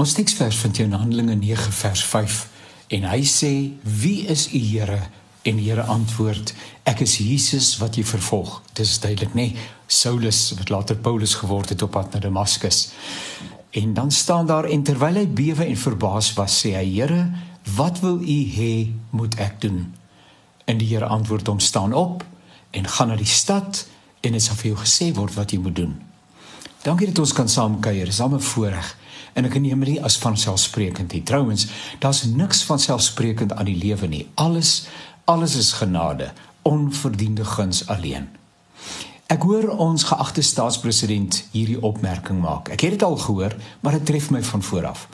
Ons teksvers vind jy in Handelinge 9 vers 5 en hy sê: "Wie is u Here?" En die Here antwoord: "Ek is Jesus wat jy vervolg." Dis duidelik, nê? Nee, Saulus wat later Paulus geword het op pad na Damaskus. En dan staan daar en terwyl hy bewe en verbaas was, sê hy: "Here, wat wil u hê moet ek doen?" En die Here antwoord hom: "Staan op en gaan na die stad en dit sal vir jou gesê word wat jy moet doen." Dankie dat ons kan saam kuier. Dis almal voorreg en ek neem dit as van selfsprekend. Trouwens, daar's niks van selfsprekend aan die lewe nie. Alles alles is genade, onverdiende guns alleen. Ek hoor ons geagte staatspresident hierdie opmerking maak. Ek het dit al gehoor, maar dit tref my van voor af.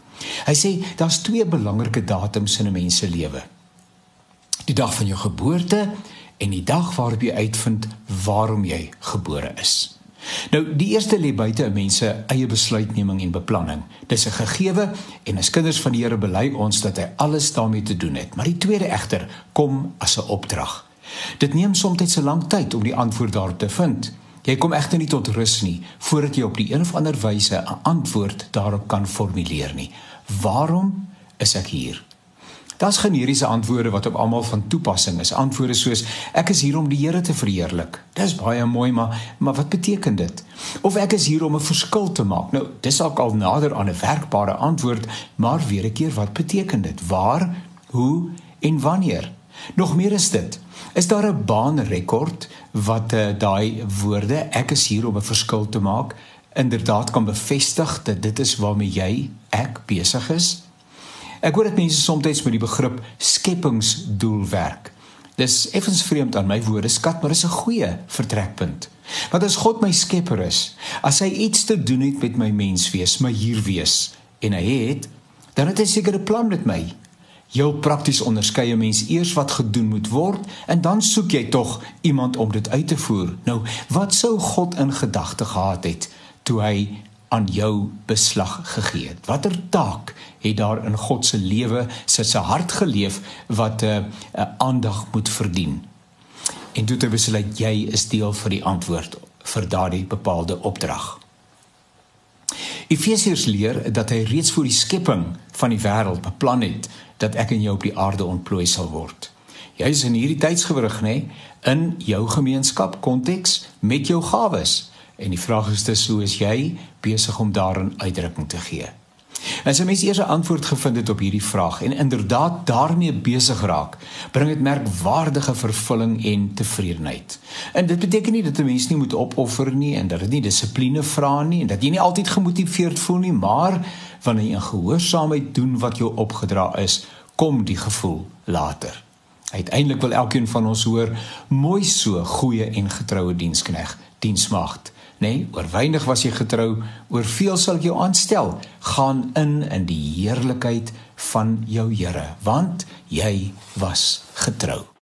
Hy sê daar's twee belangrike datums in 'n mens se lewe. Die dag van jou geboorte en die dag waarop jy uitvind waarom jy gebore is. Nou, die eerste lê buite 'n mens se eie besluitneming en beplanning. Dis 'n gegewe en as kinders van die Here bely ons dat hy alles daarmee te doen het. Maar die tweede egter kom as 'n opdrag. Dit neem soms so lank tyd om die antwoord daarop te vind. Jy kom egter nie tot rus nie voordat jy op die een of ander wyse 'n antwoord daarop kan formuleer nie. Waarom is ek hier? Daar's generiese antwoorde wat op almal van toepassing is. Antwoorde soos ek is hier om die Here te verheerlik. Dis baie mooi, maar maar wat beteken dit? Of ek is hier om 'n verskil te maak. Nou, dis ook al nader aan 'n werkbare antwoord, maar weer 'n keer wat beteken dit? Waar, hoe en wanneer? Nog meer is dit. Is daar 'n baanrekord wat uh, daai woorde ek is hier om 'n verskil te maak inderdaad kan bevestig dat dit is waarmee jy ek besig is? Ek hoor dit mense soms met die begrip skepingsdoel werk. Dis effens vreemd aan my woorde skat, maar is 'n goeie vertrekpunt. Want as God my skepper is, as hy iets te doen het met my menswees, my hier wees en hy het, dan het hy seker 'n plan met my. Heel prakties onderskei 'n mens eers wat gedoen moet word en dan soek jy tog iemand om dit uit te voer. Nou, wat sou God in gedagte gehad het toe hy aan jou beslag gegee het. Watter taak het daar in God se lewe, sit se hart geleef wat 'n uh, 'n uh, aandag moet verdien? En toe te besluit jy is deel vir die antwoord vir daardie bepaalde opdrag. Efesiërs leer dat hy reeds voor die skepping van die wêreld beplan het dat ek en jy op die aarde ontplooi sal word. Jy is in hierdie tydsgewrig nê in jou gemeenskap konteks met jou gawes. En die vraag is dus hoe is jy besig om daarin uitdrukking te gee? As 'n mens eers 'n antwoord gevind het op hierdie vraag en inderdaad daarmee besig raak, bring dit merkwaardige vervulling en tevredenheid. En dit beteken nie dat 'n mens nie moet opoffer nie en dat dit nie dissipline vra nie en dat jy nie altyd gemotiveerd voel nie, maar wanneer jy in gehoorsaamheid doen wat jou opgedra is, kom die gevoel later. Uiteindelik wil elkeen van ons hoor mooi so goeie en getroue dienskneg, diensmaagd nê? Nee, oor weinig was jy getrou, oor veel sal ek jou aanstel. Gaan in in die heerlikheid van jou Here, want jy was getrou.